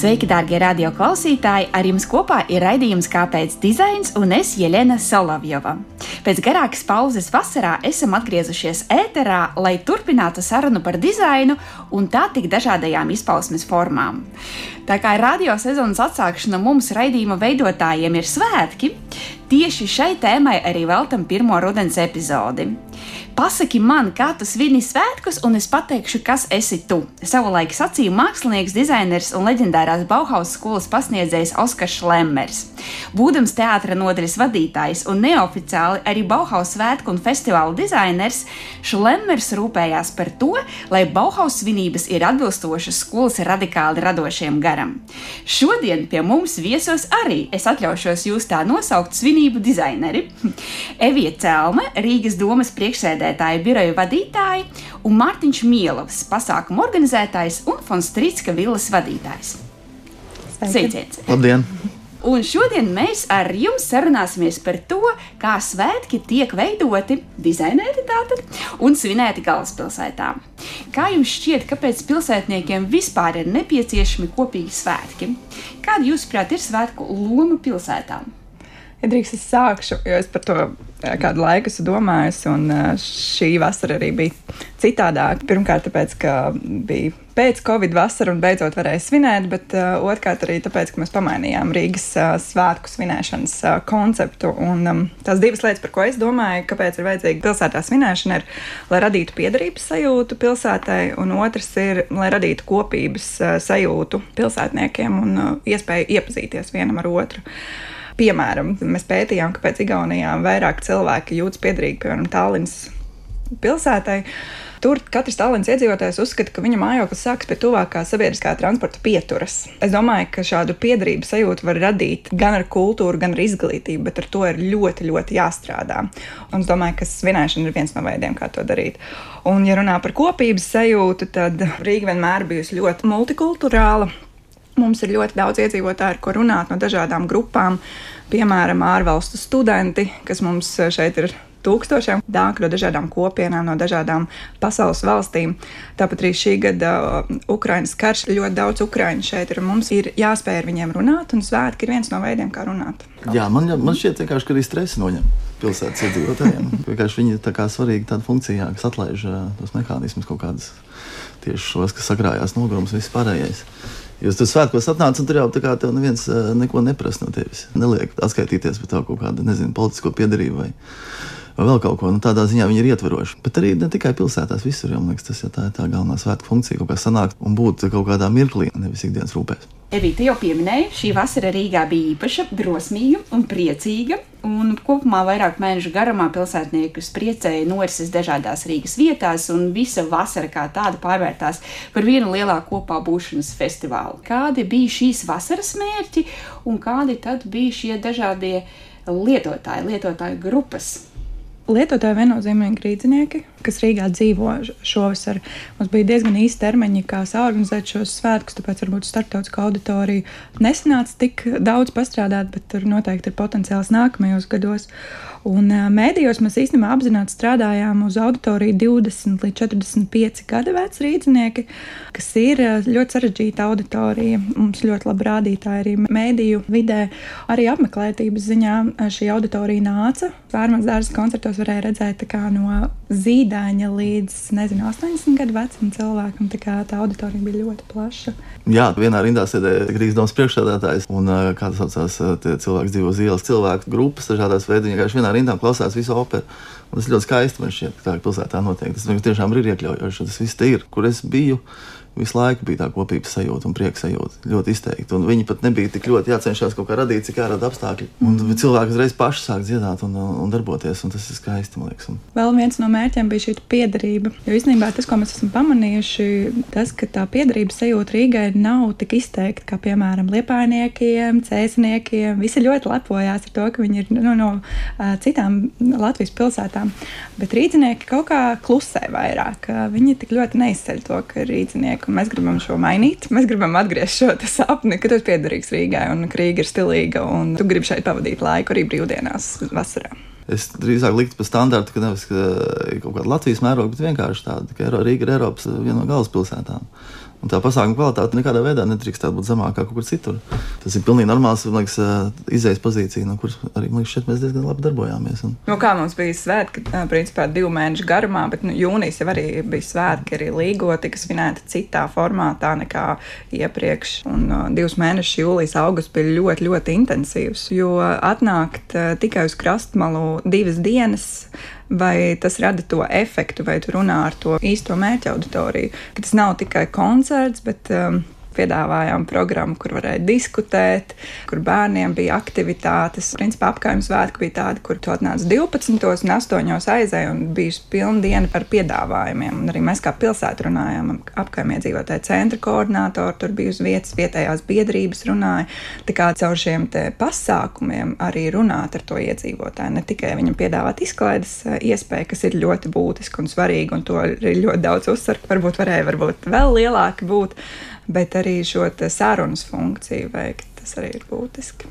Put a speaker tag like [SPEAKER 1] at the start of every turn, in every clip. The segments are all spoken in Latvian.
[SPEAKER 1] Sveiki, darbie radio klausītāji! Ar jums kopā ir raidījums Kāpēc dizains un es Jelena Solovjova. Pēc garākas pauzes vasarā esam atgriezušies ēterā, lai turpinātu sarunu par dizainu un tā tik dažādajām izpausmes formām. Tā kā radio sezonas atsākšana mums raidījuma veidotājiem ir svētki, tieši šai tēmai arī veltam pirmo rudens epizodi. Pasaki man, kā tu svini svētkus, un es pateikšu, kas esi tu. Savulaik sacīja mākslinieks, dizainers un leģendārās Bauhaus skolas pasniedzējs Oskars Šlemmers. Būdams teātra nodaļas vadītājs un neoficiāli arī Bauhaus svētku un festivālu dizainers, Šlemmers rūpējās par to, lai Bauhaus svinības ir atbilstošas skolas radikāli radošiem garam. Šodien pie mums viesos arī es atļaušos jūs tā nosaukt svinību dizaineri. Evija Celme, Rīgas domas priekšsēdētāja priekšsēdētāja biroja vadītāji un Mārtiņš Mielovs, pasākuma organizētājs un Fonstrītska villas vadītājs. Sveiciens!
[SPEAKER 2] Labdien!
[SPEAKER 1] Un šodien mēs ar jums sarunāsimies par to, kā svētki tiek veidoti, dizainēti tātad un svinēti galvaspilsētā. Kā jums šķiet, kāpēc pilsētniekiem vispār ir nepieciešami kopīgi svētki? Kāda, jūsuprāt, ir svētku loma pilsētām?
[SPEAKER 3] Ja drīkst, es sākšu, jo es par to eh, kādu laiku esmu domājis, un eh, šī vasara arī bija citādāka. Pirmkārt, tāpēc, ka bija pēc Covid vasara un beidzot varēja svinēt, bet uh, otrkārt arī tāpēc, ka mēs pamainījām Rīgas uh, svētku svinēšanas uh, konceptu. Un um, tās divas lietas, par ko es domāju, kāpēc ir vajadzīga pilsētā svinēšana, ir, lai radītu piederības sajūtu pilsētai, un otrs ir, lai radītu kopības uh, sajūtu pilsētniekiem un uh, iespēju iepazīties vienam ar otru. Piemēram, mēs pētījām, kāpēc Igaunijā vairāk cilvēki jūtas piederīgi, piemēram, Tallinas pilsētai. Tur katrs Tallinas iedzīvotājs uzskata, ka viņa mājoklis sākas pie tuvākā sabiedriskā transporta pieturas. Es domāju, ka šādu piederības sajūtu var radīt gan ar kultūru, gan ar izglītību, bet ar to ir ļoti, ļoti jāstrādā. Un es domāju, ka svinēšana ir viens no veidiem, kā to darīt. Un, ja runā par kopības sajūtu, tad Rīga vienmēr bijusi ļoti multikulturāla. Mums ir ļoti daudz iedzīvotāju, ar ko runāt no dažādām grupām, piemēram, ārvalstu studenti, kas mums šeit ir tūkstošiem dāņu no dažādām kopienām, no dažādām pasaules valstīm. Tāpat arī šī gada uh, Ukraiņas karš ļoti daudz ukrāņu šeit ir. Mums ir jāspēj ar viņiem runāt, un svētki ir viens no veidiem, kā runāt.
[SPEAKER 2] Jā, man, man šķiet, ka arī stresa noņem pilsētas iedzīvotājiem. Vienkārši viņi ir tā kā svarīga tāda funkcija, kas atlaiž uh, tos mehānismus kaut kādas tieši šos, kas sakrājās nogurums, viss pārējais. Jūs tur svētkos atnācat, un tur jau tā kā tev neviens uh, neko neprasa no tevis. Neliek atskaitīties par tavu kaut kādu, nezinu, politisko piedarību vai, vai vēl kaut ko. Nu, tādā ziņā viņi ir ietveroši. Bet arī ne tikai pilsētās, visur jau liekas, tas ja tā ir tā galvenā svētku funkcija, kaut kā sanākt un būt kaut kādā mirklī, nevis ikdienas rūpēs.
[SPEAKER 1] Evita jau pieminēja, šī vasara Rīgā bija īpaša, drosmīga un priecīga. Un kopumā vairāk mēnešu garumā pilsētniekus priecēja norises dažādās Rīgas vietās, un visa vasara kā tāda pārvērtās par vienu lielāku kopā būšanas festivālu. Kādi bija šīs vasaras mērķi un kādi tad bija šie dažādie lietotāji, lietotāju grupas?
[SPEAKER 3] Lietotāji viennozīmīgi rīznieki, kas Rīgā dzīvo šovasar. Mums bija diezgan īsti termiņi, kā organizēt šos svētkus, tāpēc varbūt starptautiskā auditorija nesanāca tik daudz pastrādāt, bet tur noteikti ir potenciāls nākamajos gados. Un mēdījos mēs īstenībā apzināti strādājām uz auditoriju 20 līdz 45 gadu veci rīznieki, kas ir ļoti sarežģīta auditorija. Mums ļoti labi rādītāji arī mēdīju vidē, arī apmeklētības ziņā šī auditorija nāca. Vērmans dārza koncertos varēja redzēt no zīdaiņa līdz nezinu, 80 gadu vecam cilvēkam. Tā, kā, tā auditorija bija ļoti plaša.
[SPEAKER 2] Jā, vienā rindā sēdēja Rīgas domas priekšsēdētājs un kā tas saucās, cilvēks dzīvo uz ielas, cilvēku grupas dažādās veidā. Viņš vienā rindā klausās visu operu. Un tas ļoti skaisti man šķiet, ka tā pilsētā notiek. Tas tiešām ir iekļaujoši. Tas viss ir, kur es biju visu laiku bija tā kopības sajūta un prieka sajūta ļoti izteikti. Un viņi pat nebija tik ļoti jācenšas kaut kā radīt, cik ārā apstākļi. Un mm. cilvēki uzreiz paši sāk dziedāt un, un darboties, un tas ir skaisti. Un...
[SPEAKER 3] Vēl viens no mērķiem bija šī piederība. Jo īstenībā tas, ko mēs esam pamanījuši, tas, ka tā piederības sajūta Rīgai nav tik izteikta kā piemēram liepainiekiem, cēsniekiem. Visi ļoti lepojās ar to, ka viņi ir nu, no uh, citām Latvijas pilsētām. Bet rīznieki kaut kā klusē vairāk. Viņi tik ļoti neizceļ to, ka ir rīznieki un mēs gribam šo mainīt. Mēs gribam atgriezt šo sapni, ka tu esi piederīgs Rīgai un ka Rīga ir stilīga un tu gribi šeit pavadīt laiku arī brīvdienās vasarā.
[SPEAKER 2] Es drīzāk liktu par standartu, ka nevis ka kaut kāda Latvijas mēroga, bet vienkārši tāda, ka Rīga ir Eiropas viena no galvaspilsētām. Un tā pasākuma kvalitāte nekādā veidā nedrīkst būt zemākā kaut kur citur. Tas ir pilnīgi normāls liekas, izējas pozīcija, no kuras arī liekas, šeit mēs diezgan labi darbojāmies. Un...
[SPEAKER 3] Nu, kā mums bija svētki, principā divu mēnešu garumā, bet nu, jūnijas jau arī bija svētki, arī līgo tika svinēta citā formātā nekā iepriekš. Un uh, divus mēnešus jūlijas, augusts bija ļoti, ļoti intensīvs, jo atnākt uh, tikai uz krastmalu divas dienas vai tas rada to efektu, vai tu runā ar to īsto mērķa auditoriju. Ka tas nav tikai koncerts, bet um, piedāvājām programmu, kur varēja diskutēt, kur bērniem bija aktivitātes. Principā apgājuma svētki bija tādi, kur tu atnāc 12. un 8. aizēja un bija pilna diena ar piedāvājumiem. Un arī mēs kā pilsēta runājām, apgājuma iedzīvotāju centra koordinātori tur bija uz vietas, vietējās biedrības runāja. Tā kā caur šiem pasākumiem arī runāt ar to iedzīvotāju, ne tikai viņam piedāvāt izklaides eh, iespēju, kas ir ļoti būtiski un svarīgi, un to arī ļoti daudz uzsver, varbūt varēja varbūt vēl lielāki būt bet arī šo sarunas funkciju veikt. Tas arī ir būtiski.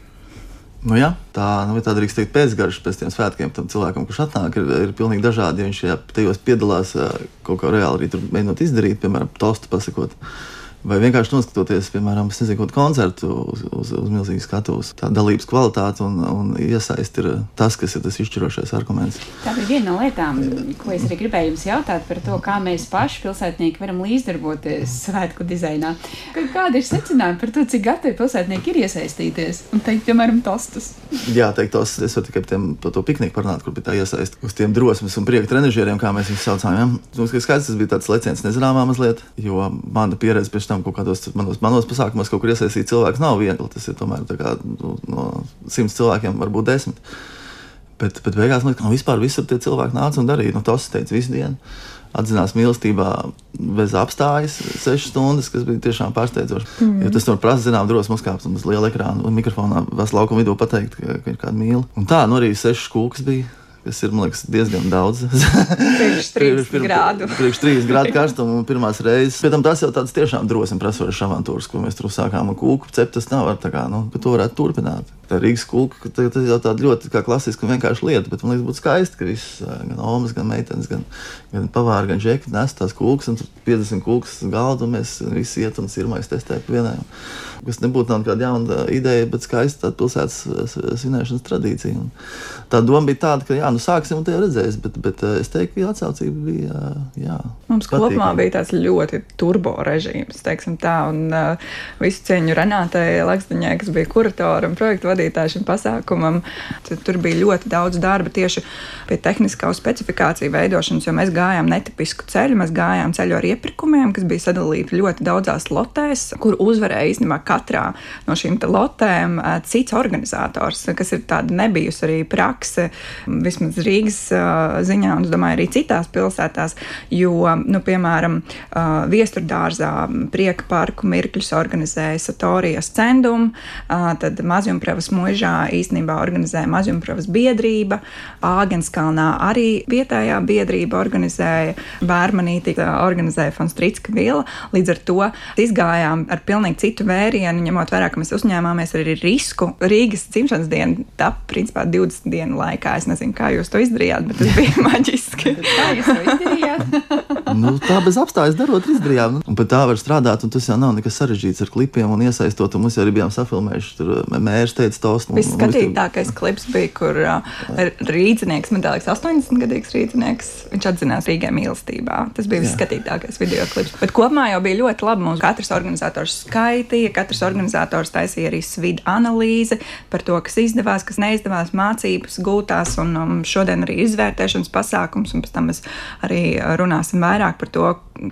[SPEAKER 2] Nu jā, tā nu, tā drīkst teikt, pēcgarša pēc tiem svētkiem tam cilvēkam, kurš atnāk, ir, ir pilnīgi dažādi. Ja viņš tajos piedalās kaut kā reāli arī mēģinot izdarīt, piemēram, tostu pasakot. Vai vienkārši noskatoties, piemēram, nezinu, koncertu uz, uz, uz milzīgas skatuves. Tā dalības kvalitāte un, un iesaist ir tas, kas ir tas izšķirošais arguments.
[SPEAKER 1] Tā bija viena no lietām, ko es arī gribēju jums jautāt par to, kā mēs paši pilsētnieki varam līdzdarboties svētku dizainā. Kāda ir secinājuma par to, cik gatavi pilsētnieki ir iesaistīties un teikt, piemēram, tostus?
[SPEAKER 2] Jā, teikt, tos, es varu tikai tiem, par to pikniku parunāt, kur bija tā iesaist uz tiem drosmes un prieka trenažieriem, kā mēs viņus saucām. Ja? Mums, skaidrs, tas bija tāds leciens nezināmā mazliet, jo mana pieredze pēc tam kaut kādos manos, manos pasākumos kaut kur iesaistīt cilvēku nav viegli. Tas ir tomēr kā, nu, no simts cilvēkiem, varbūt desmit. Bet, bet beigās man liekas, ka no vispār visur tie cilvēki nāca un darīja. Nu, tas teica visu dienu. Atzinās mīlestībā bez apstājas, sešas stundas, kas bija tiešām pārsteidzoši. Mm. Jo tas var prasīt, zinām, drosmi uzkāpt uz liela ekrāna un mikrofonā, vēl laukuma vidū pateikt, ka, ka ir kāda mīla. Un tā, nu arī sešas kūkas bija kas ir liekas, diezgan daudz.
[SPEAKER 3] Priekš 3 grādu.
[SPEAKER 2] Priekš 3 grādu karstumu pirmās reizes. Pēc tam tas jau tāds tiešām drosmi prasošs avantūrs, ko mēs tur sākām. Un kūku cept tas nav, tā kā, nu, bet to varētu turpināt. Tā Rīgas kūka, tas jau tāda ļoti kā klasiska un vienkārša lieta, bet man liekas, būtu skaisti, ka viss, gan omas, gan meitenes, gan, gan pavāri, gan žeki nes tās kūkas, un tur 50 kūkas galdu, un mēs visi iet un sirmais testē pa vienai. Kas nebūtu tāda jauna ideja, bet skaista tāda pilsētas svinēšanas tradīcija. Un tā doma bija tāda, ka, jā, nu sāksim un te redzēs, bet, bet es teiktu, ka atsaucība bija, jā.
[SPEAKER 3] Mums patīkam. kopumā bija tāds ļoti turbo režīms, teiksim tā, un uh, visu cieņu Renātai Lakstiņai, kas bija kuratora un projektu vadītāja šim pasākumam. Tur bija ļoti daudz darba tieši pie tehniskā specifikāciju veidošanas, jo mēs gājām netipisku ceļu. Mēs gājām ceļu ar iepirkumiem, kas bija sadalīti ļoti daudzās lotēs, kur uzvarēja īstenībā katrā no šīm lotēm cits organizators, kas ir tāda nebijusi arī prakse, vismaz Rīgas ziņā, un es domāju, arī citās pilsētās. Jo, nu, piemēram, viesturdārzā prieka parku mirkļus organizēja Satorijas centum, tad mazjumpravas mužā īstenībā organizēja mazjumpravas biedrība, Āgenskalnā arī vietējā biedrība organizēja, Bērmanītī organizēja Fonstrītska vila. Līdz ar to izgājām ar pilnīgi citu vērienu, ņemot vērā, ka mēs uzņēmāmies arī risku. Rīgas dzimšanas diena tap principā 20 dienu laikā. Es nezinu, kā jūs to izdarījāt, bet tas bija maģiski.
[SPEAKER 1] kā jūs to izdarījāt?
[SPEAKER 2] nu, tā bez apstājas darot, izdarījām. Un pat tā var strādāt, un tas jau nav nekas sarežģīts ar klipiem un iesaistot. Un mums jau arī bijām safilmējuši. Tur mērs teica, tostu.
[SPEAKER 3] Viskatītākais klips bija, kur uh, rīznieks, man liekas, 80-gadīgs rīznieks, viņš atzinās Rīgai mīlestībā. Tas bija viskatītākais video klips. Bet kopumā jau bija ļoti labi. Mums katrs organizators skaitīja, katrs organizators taisīja arī svidu analīzi par to, kas izdevās, kas neizdevās, mācības gūtās, un um, šodien arī izvērtēšanas pasākums, un pēc tam mēs arī runāsim vairāk par to,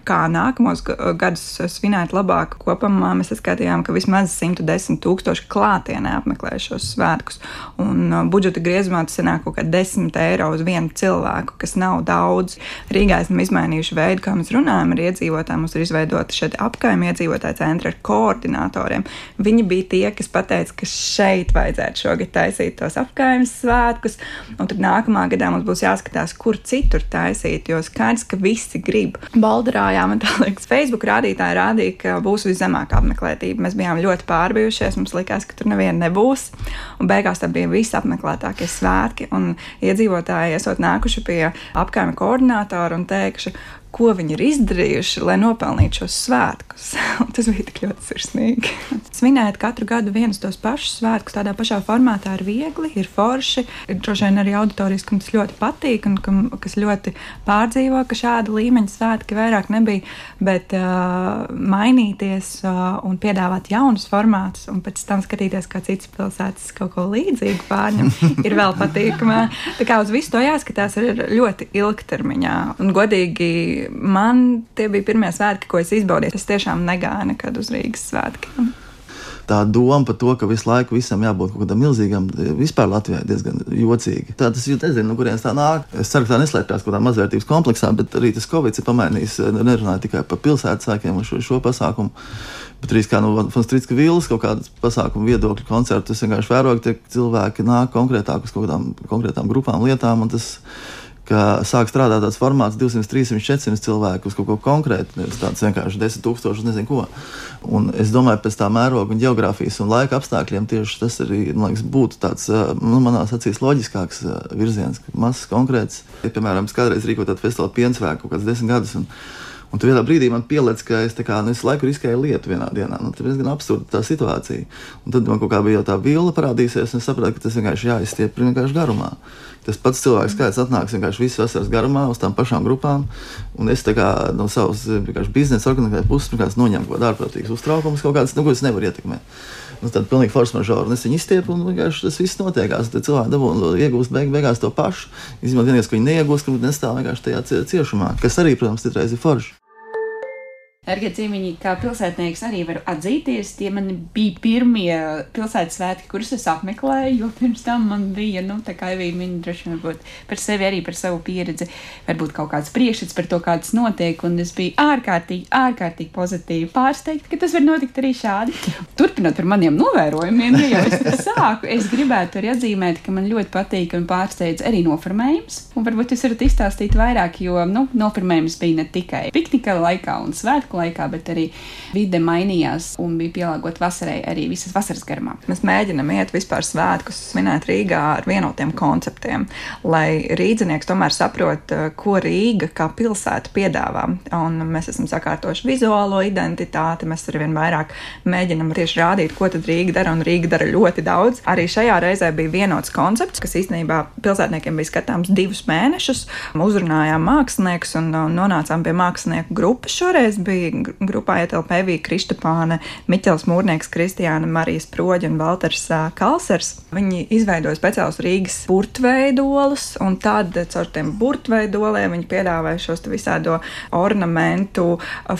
[SPEAKER 3] kā nākamos gadus svinēt labāk. Kopumā mēs skatījām, ka vismaz 110 tūkstoši klātienē apmeklē šos svētkus. Un uh, budžeta griezumā tas nāk kaut kā 10 eiro uz vienu cilvēku, kas nav daudz. Rīgā esam izmainījuši veidu, kā mēs runājam ar iedzīvotājiem. Mums ir izveidota šeit apkaimē iedzīvotāju centra ar koordinatoriem. Viņi bija tie, kas teica, ka šeit vajadzētu šogad taisīt tos apkaimes svētkus, un tad nākamā gadā mums būs jāskatās, kur citur taisīt, jo skaidrs, ka visi grib. Baldarājā, man liekas, Facebook rādītāji rādīja, ka būs viszemākā apmeklētība. Mēs bijām ļoti pārbijušies, mums likās, ka tur neviena nebūs. Un beigās tā bija visapmeklētākie svētki, un iedzīvotāji esot nākuši pie apkaimē koordinātora un teikuši, ko viņi ir izdarījuši, lai nopelnītu šos svētkus. tas bija tik ļoti sirsnīgi. Svinēt katru gadu vienus tos pašus svētkus tādā pašā formātā ir viegli, ir forši. Ir droši vien arī auditorijas, kam tas ļoti patīk un kam, kas ļoti pārdzīvo, ka šāda līmeņa svētki vairāk nebija. Bet uh, mainīties uh, un piedāvāt jaunus formātus un pēc tam skatīties, kā citas pilsētas kaut ko līdzīgu pārņem, ir vēl patīkamāk. Tā kā uz visu to jāskatās ir ļoti ilgtermiņā. Un godīgi man tie bija pirmie svētki, ko es izbaudīju. Es tiešām negāju nekad uz Rīgas svētkiem
[SPEAKER 2] tā doma par to, ka visu laiku visam jābūt kaut kādam milzīgam, vispār Latvijā ir diezgan jocīgi. Tā tas ir, nezinu, no kurienes tā nāk. Es ceru, ka tā neslēpjas kaut kādā mazvērtības kompleksā, bet arī tas Covid ir pamainījis, nerunāju tikai par pilsētas sākiem un šo, šo pasākumu. Bet arī kā no nu, Fonstrītas vīlas kaut kādas pasākumu viedokļu koncertu. Es vienkārši vēroju, ka cilvēki nāk konkrētāk uz kaut kādām konkrētām grupām, lietām. Tas, ka sāk strādāt tāds formāts, 200, 300, 400 cilvēku uz kaut ko konkrētu, nevis tāds vienkārši 10 tūkstoši, nezinu ko. Un es domāju, pēc tā mēroga un geogrāfijas un laika apstākļiem tieši tas arī liekas, būtu tāds, nu, manā acīs, loģiskāks virziens, ka mazs konkrēts. Ja, piemēram, es kādreiz rīkoju tādu festivālu piensvēku kaut kāds desmit gadus. Un, Un tur vienā brīdī man pielēc, ka es, kā, nu, es laiku riskēju lietu vienā dienā. Nu, tas ir diezgan absurdi tā situācija. Un tad man kaut kā bija jau tā vila parādīsies, un es sapratu, ka tas vienkārši jāizstiepina vienkārši garumā. Tas pats cilvēks skaits atnāks vienkārši visas vasaras garumā uz tām pašām grupām. Un es kā, no savas biznesa organizācijas puses noņemu kaut kādu ārprātīgu uztraukumu, kaut kādas, nu, ko es nevaru ietekmēt. Nu, tad pilnīgi force majeure. Es viņu izstiepu un vienkārši tas viss notiekās. Tad cilvēki dabūna iegūst beig, beigās to pašu. Izņemot vienīgais, ko viņi neiegūst, ka nestāv vienkārši tajā ciešumā, kas arī, protams, citreiz ir forši.
[SPEAKER 1] Erga Ciemiņi, kā pilsētnieks, arī varu atzīties. Tie man bija pirmie pilsētas svētki, kurus es apmeklēju, jo pirms tam man bija, nu, tā kā Evīna viņa droši vien varbūt par sevi arī par savu pieredzi, varbūt kaut kāds priekšstats par to, kā tas notiek, un es biju ārkārtīgi, ārkārtīgi pozitīvi pārsteigta, ka tas var notikt arī šādi. Turpinot par maniem novērojumiem, ja jau es sāku, es gribētu arī atzīmēt, ka man ļoti patīk un pārsteidz arī noformējums, un varbūt jūs varat izstāstīt vairāk, jo, nu, noformējums bija ne tikai piknika laikā un svētku laikā, bet arī vide mainījās un bija pielāgota vasarai arī visas vasaras garumā.
[SPEAKER 3] Mēs mēģinām iet vispār svētkus svinēt Rīgā ar vienotiem konceptiem, lai rīznieks tomēr saprot, eh, ko Rīga kā pilsēta piedāvā. Un mēs esam sakārtojuši vizuālo identitāti, mēs arī vien vairāk mēģinam tieši rādīt, ko tad Rīga dara, un Rīga dara ļoti daudz. Arī šajā reizē bija vienots koncepts, kas īstenībā pilsētniekiem bija skatāms divus mēnešus. Uzrunājām māksliniekus un nonācām pie mākslinieku grupas. Šoreiz bija grupā ietilpa Evija Kristapāne, Miķels Mūrnieks, Kristiāna Marijas Proģa un Valters Kalsers. Viņi izveidoja speciālus Rīgas burtveidolus, un tad caur tiem burtveidoliem viņi piedāvāja šos visādo ornamentu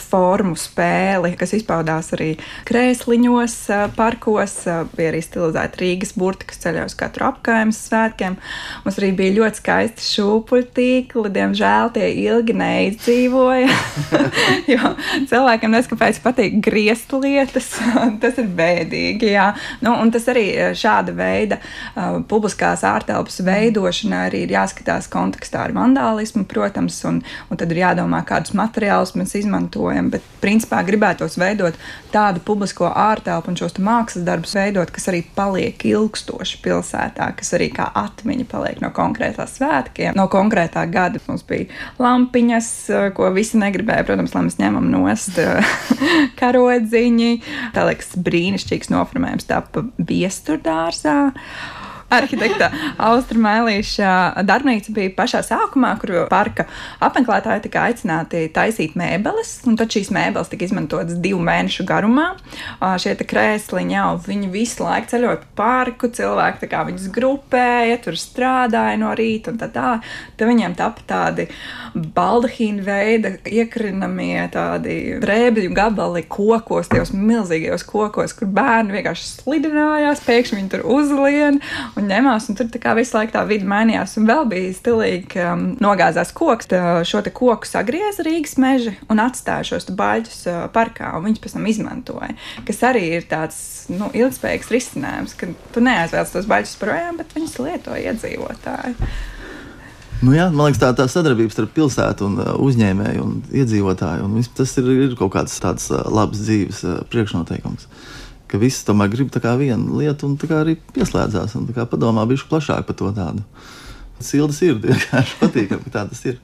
[SPEAKER 3] formu spēli, kas izpaudās arī krēsliņos, parkos, bija arī stilizēta Rīgas burti, kas ceļoja uz katru apkaimes svētkiem. Mums arī bija ļoti skaisti šūpuļtīkli, diemžēl tie ilgi neizdzīvoja, jo cilvēkiem neskapēc patīk griezt lietas. tas ir bēdīgi. Jā. Nu, un tas arī eh, šāda veida uh, publiskās ārtelpas veidošanā arī ir jāskatās kontekstā ar vandālismu, protams, un, un tad ir jādomā, kādus materiālus mēs izmantojam. Bet, principā, gribētos veidot tādu publisko ārtelpu un šos mākslas darbus veidot, kas arī paliek ilgstoši pilsētā, kas arī kā atmiņa paliek no konkrētā svētkiem, no konkrētā gada. Mums bija lampiņas, eh, ko visi negribēja, protams, lai mēs ņemam nost karodziņi. Tā liekas brīnišķīgs noformējums tapa viesturdārzā arhitekta Austra Mēlīša darbnīca bija pašā sākumā, kur parka apmeklētāji tika aicināti taisīt mēbeles, un tad šīs mēbeles tika izmantotas divu mēnešu garumā. Šie krēsliņi jau viņi visu laiku ceļoja pa parku, cilvēki kā viņus grupēja, tur strādāja no rīta un tā tā. Tad viņiem tapa tādi baldahīna veida iekrinamie tādi drēbļu gabali kokos, tajos milzīgajos kokos, kur bērni vienkārši slidinājās, pēkšņi viņi tur uzlien un ņemās, un tur kā visu laiku tā vidi mainījās. Un vēl bija stilīgi, ka um, nogāzās koks, tā, šo te koku sagrieza Rīgas meži un atstāja šos baļķus uh, parkā, un viņus pēc tam izmantoja. Kas arī ir tāds nu, ilgspējīgs risinājums, ka tu neaizvēlas tos baļķus projām, bet viņus lieto iedzīvotāji.
[SPEAKER 2] Nu jā, man liekas, tā, tā sadarbība starp pilsētu un uh, uzņēmēju un iedzīvotāju. Un tas ir, ir kaut kāds tāds uh, labs dzīves uh, priekšnoteikums. Ka visi tomēr grib vienu lietu un arī pieslēdzās un padomā bišķi plašāk par to tādu. Sildas ir vienkārši patīkami, ka tā tas ir.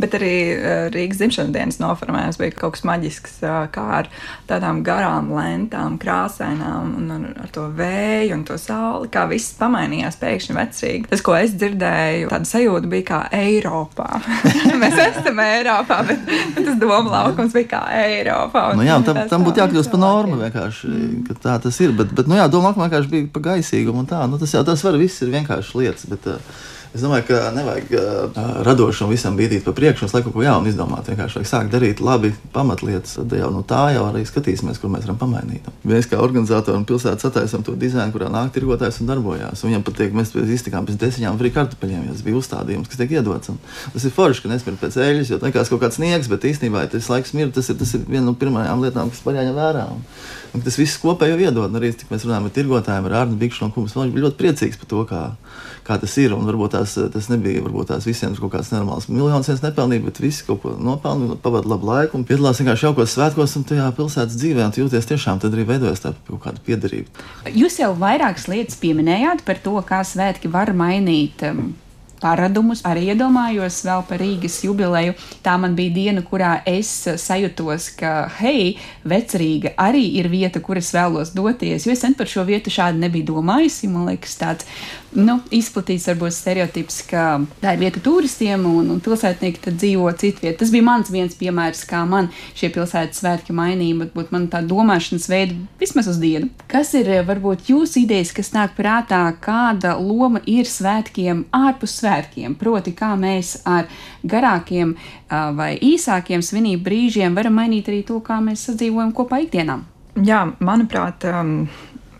[SPEAKER 3] Bet arī Rīgas dzimšanas dienas noformējums bija kaut kas maģisks, kā ar tādām garām lentām, krāsainām un ar, ar to vēju un to sauli, kā viss pamainījās pēkšņi vecīgi. Tas, ko es dzirdēju, tāda sajūta bija kā Eiropā. Mēs esam Eiropā, bet, bet tas doma laukums bija kā Eiropā.
[SPEAKER 2] Nu jā, tam, tam būtu jākļūst par normu vienkārši, ka tā tas ir. Bet, bet nu jā, doma laukuma vienkārši bija pa gaisīgumu un tā. Nu, tas jau tas var viss ir vienkārši lietas. Bet, uh, Es domāju, ka nevajag uh, radošam visam bīdīt pa priekšu, un lai kaut ko jaunu izdomātu. Vienkārši vajag sākt darīt labi pamatlietas, tad jau no tā jau arī skatīsimies, kur mēs varam pamainīt. Mēs kā organizatori un pilsētas attaisnām to dizainu, kurā nāk tirgotājs un darbojās. Un viņam patīk, mēs iztikām pēc desmitām frī kartupeļiem, jo tas bija uzstādījums, kas tiek iedots. Un tas ir forši, ka nesmird pēc eļļas, jo liekas kaut kāds sniegs, bet īstenībā tas laiks mir, tas ir, tas ir viena no pirmajām lietām, kas jāņem vērā. Un, un tas viss kopēji jau iedod. Un arī, cik mēs runājam ar tirgotājiem, ar Arnu Bikšu un viņš bija ļoti priecīgs par to, kā, kā tas ir. Un varbūt tās, tas nebija varbūt tās visiem kaut kāds normāls miljonus viens nepelnīja, bet visi kaut ko nopelnīja, pavadīja labu laiku un piedalās vienkārši jaukos svētkos un tajā pilsētas dzīvē. Un jūties tiešām tad arī veidojas tā kaut kāda piederība.
[SPEAKER 1] Jūs jau vairākas lietas pieminējāt par to, kā svētki var mainīt. Um, paradumus. Arī iedomājos vēl par Rīgas jubileju. Tā man bija diena, kurā es sajūtos, ka, hei, Vecrīga arī ir vieta, kur es vēlos doties. Jo es sen par šo vietu šādi nebiju domājusi. Man liekas, tāds nu, izplatīts varbūt stereotips, ka tā ir vieta turistiem un, un pilsētnieki dzīvo citvietā. Tas bija mans viens piemērs, kā man šie pilsētas svētki mainīja, bet man tā domāšanas veida vismaz uz dienu. Kas ir varbūt jūsu idejas, kas nāk prātā, kāda loma ir svētkiem ārpus svētkiem? proti, kā mēs ar garākiem vai īsākiem svinību brīžiem varam mainīt arī to, kā mēs sadzīvojam kopā ikdienā.
[SPEAKER 3] Jā, manuprāt, um,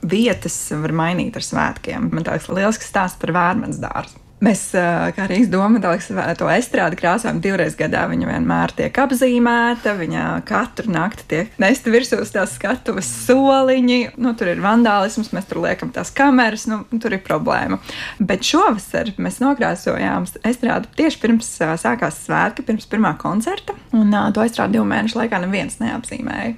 [SPEAKER 3] vietas var mainīt ar svētkiem. Man liekas, liels stāsts par vērmens dārzu. Mēs, kā Rīgas doma, to estrādi krāsojam divreiz gadā. Viņa vienmēr tiek apzīmēta, viņa katru nakti tiek nesta virsū tās skatuves soliņi. Nu, tur ir vandālisms, mēs tur liekam tās kameras, nu, tur ir problēma. Bet šovasar mēs nokrāsojām estrādi tieši pirms sākās svētki, pirms pirmā koncerta. Un to estrādi divu mēnešu laikā neviens neapzīmēja.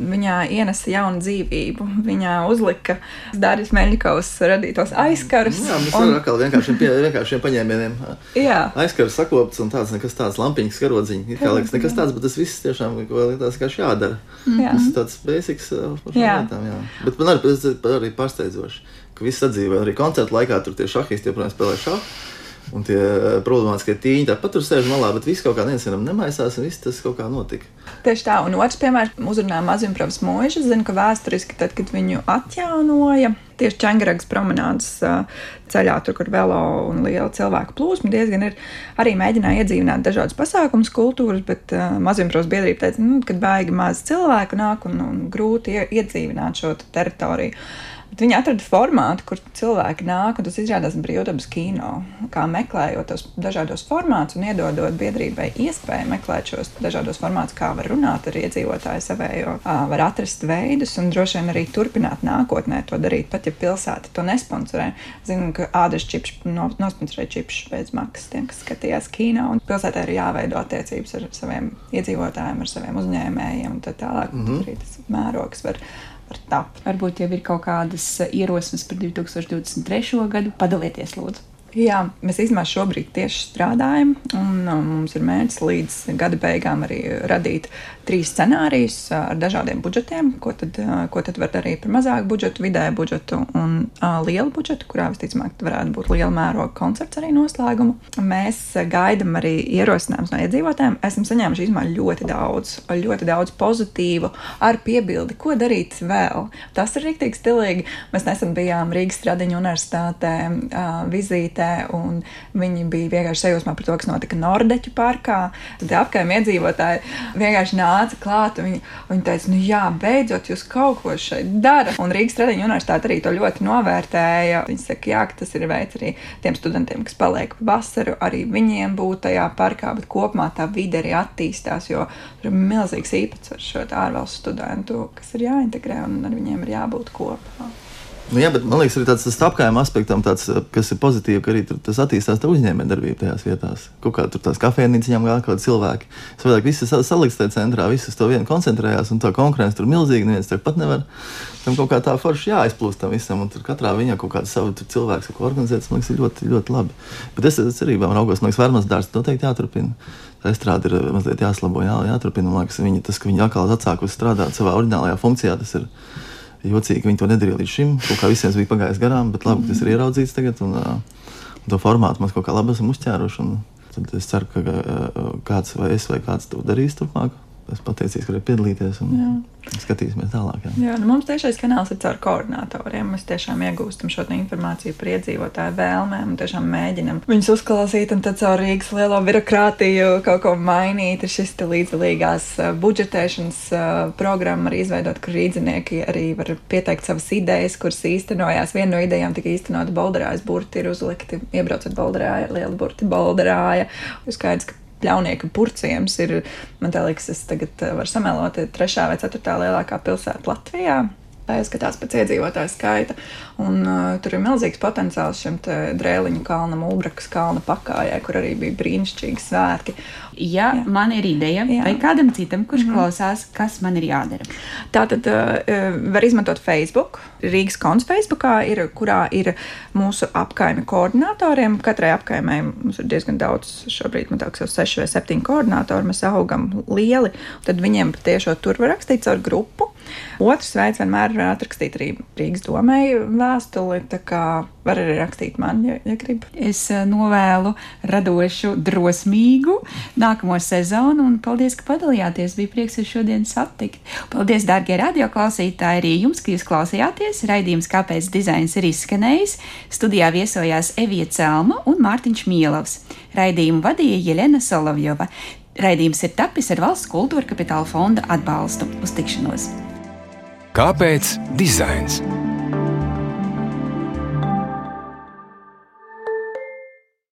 [SPEAKER 3] Viņa ienesa jaunu dzīvību. Viņa uzlika Dārijas Meļņikovas radītos aizkarus.
[SPEAKER 2] Jā, mēs un... vienkārši vienkārši šiem paņēmieniem. Aizskars sakopts un tāds nekas tāds lampiņas karodziņš. Kā liekas, nekas tāds, bet tas viss tiešām liekas, kā jādara. Jā. Tas ir tāds basics par šīm lietām. Jā. Bet man arī, arī pārsteidzoši, ka viss sadzīvē. Arī koncerta laikā tur tie šahisti joprojām spēlē šādu. Un tie eh, problemātiskie tīņi tāpat tur sēž malā, bet viss kaut kā viens vienam nemaisās, un viss tas kaut kā notika.
[SPEAKER 3] Tieši tā, un otrs piemērs uzrunā Mazumpravas mūža. Es zinu, ka vēsturiski, tad, kad viņu atjaunoja, tieši Čangaragas promenādes ceļā, tur, kur velo un liela cilvēku plūsma, diezgan ir arī mēģināja iedzīvināt dažādas pasākumus, kultūras, bet uh, Mazumpravas biedrība teica, nu, ka baigi maz cilvēku nāk un, un grūti iedzīvināt šo teritoriju. Bet viņi atrada formātu, kur cilvēki nāk, un tas izrādās brīvdabas kino. Kā meklējot tos dažādos formātus un iedodot biedrībai iespēju meklēt šos dažādos formātus, kā var runāt ar iedzīvotāju savējo, var atrast veidus un droši vien arī turpināt nākotnē to darīt, pat ja pilsēta to nesponsorē. Zinu, ka ādres čips no, nosponsorē čips bez maksas tiem, kas skatījās kino, un pilsētā ir jāveido attiecības ar saviem iedzīvotājiem, ar saviem uzņēmējiem un tā tālāk. Mm -hmm. Arī tas mērogs var var tapt.
[SPEAKER 1] Varbūt jau ir kaut kādas ierosmes par 2023. gadu. Padalieties, lūdzu!
[SPEAKER 3] Jā, mēs īstenībā šobrīd tieši strādājam, un um, mums ir mērķis līdz gada beigām arī radīt trīs scenārijus uh, ar dažādiem budžetiem, ko tad, uh, ko tad var darīt par mazāku budžetu, vidēju budžetu un uh, lielu budžetu, kurā visticamāk varētu būt liela mēroga koncerts arī noslēgumu. Mēs gaidām arī ierosinājumus no iedzīvotājiem. Esam saņēmuši īstenībā ļoti daudz, ļoti daudz pozitīvu ar piebildi, ko darīt vēl. Tas ir rīktīgi stilīgi. Mēs nesen bijām Rīgas Stradiņu universitātē vizītē vietnē, un viņi bija vienkārši sajūsmā par to, kas notika Nordeķu parkā. Tad apkārtējiem iedzīvotāji vienkārši nāca klāt, un viņi, viņi teica, nu jā, beidzot jūs kaut ko šeit darat. Un Rīgas Tradiņu universitāte arī to ļoti novērtēja. Viņi saka, jā, ka tas ir veids arī tiem studentiem, kas paliek vasaru, arī viņiem būt tajā parkā, bet kopumā tā vide arī attīstās, jo tur ir milzīgs īpatsvars šo ārvalstu studentu, kas ir jāintegrē un ar viņiem ir jābūt kopā.
[SPEAKER 2] Nu, jā, bet man liekas, arī tāds apgājuma aspektam, tāds, kas ir pozitīvs, ka arī tur, tas attīstās tā uzņēmējdarbība tajās vietās. Kaut kā tur tās kafejnīcas ņem gāja kaut cilvēki. Es vairāk visi salikts tajā centrā, visi uz to vienu koncentrējās, un tā konkurence tur milzīga, neviens tur pat nevar. Tam kaut kā tā forši jāizplūst tam visam, un tur katrā viņā kaut kāda sava cilvēks, ko organizēt, man liekas, ir ļoti, ļoti labi. Bet es cerībā raugos, man liekas, Vērmas dārsts noteikti jāturpina. Tā izstrāde ir mazliet jāslabo, jā, jāturpina. Man liekas, viņi, tas, ka viņi atkal atsākusi strādāt savā oriģinālajā funkcijā, tas ir jocīgi, ka viņi to nedarīja līdz šim. Kaut kā visiem bija pagājis garām, bet labi, tas ir ieraudzīts tagad. Un, un to formātu mēs kaut kā labi esam uzķēruši. Tad es ceru, ka kāds vai es vai kāds to darīs turpmāk. Es pateicos, ka varēju piedalīties. Un, jā. Skatīsimies tālāk. Jā,
[SPEAKER 3] jā nu mums tiešais kanāls ir caur koordinatoriem. Mēs tiešām iegūstam šo informāciju par iedzīvotāju vēlmēm un tiešām mēģinam viņus uzklausīt un tad caur Rīgas lielo birokrātiju kaut ko mainīt. Ir šis līdzdalīgās budžetēšanas programma arī izveidot, kur rīdzinieki arī var pieteikt savas idejas, kuras īstenojās. Viena no idejām tika īstenota Balderājas burti ir uzlikti, iebraucot Balderāja, liela burti Balderāja. Skaidrs, ka pļaunieka purciems ir, man liekas, es tagad eh, varu samelot, trešā vai ceturtā lielākā pilsēta Latvijā. Tā ir skatās pēc iedzīvotāju skaita. Un, uh, tur ir milzīgs potenciāls šim drēliņu kalnam, Ulbrakas kalna pakājai, kur arī bija brīnišķīgi svētki.
[SPEAKER 1] Ja Jā. man ir ideja, Jā. vai kādam citam, kurš mm klausās, kas man ir jādara?
[SPEAKER 3] Tā tad uh, var izmantot Facebook. Rīgas konts Facebookā ir, kurā ir mūsu apkaimi koordinatoriem. Katrai apkaimai mums ir diezgan daudz, šobrīd man liekas, jau seši vai septiņi koordinatori. Mēs augam lieli, tad viņiem patiešām tur var rakstīt caur grupu. Otrs veids vienmēr ir atrakstīt arī Rīgas domēju vēstuli. Tā kā var arī rakstīt man, ja, ja grib.
[SPEAKER 1] Es eh, novēlu radošu, drosmīgu nākamo sezonu, un paldies, ka padalījāties. Bija prieks jūs šodien satikt. Paldies, dārgie radioklausītāji, arī jums, ka jūs klausījāties. Raidījums, kāpēc dizains ir izskanējis. Studijā viesojās Evija Celma un Mārtiņš Mielovs. Raidījumu vadīja Jelena Solovjova. Raidījums ir tapis ar valsts kultūra kapitāla fonda atbalstu. Uz tikšanos!
[SPEAKER 4] Kāpēc dizains?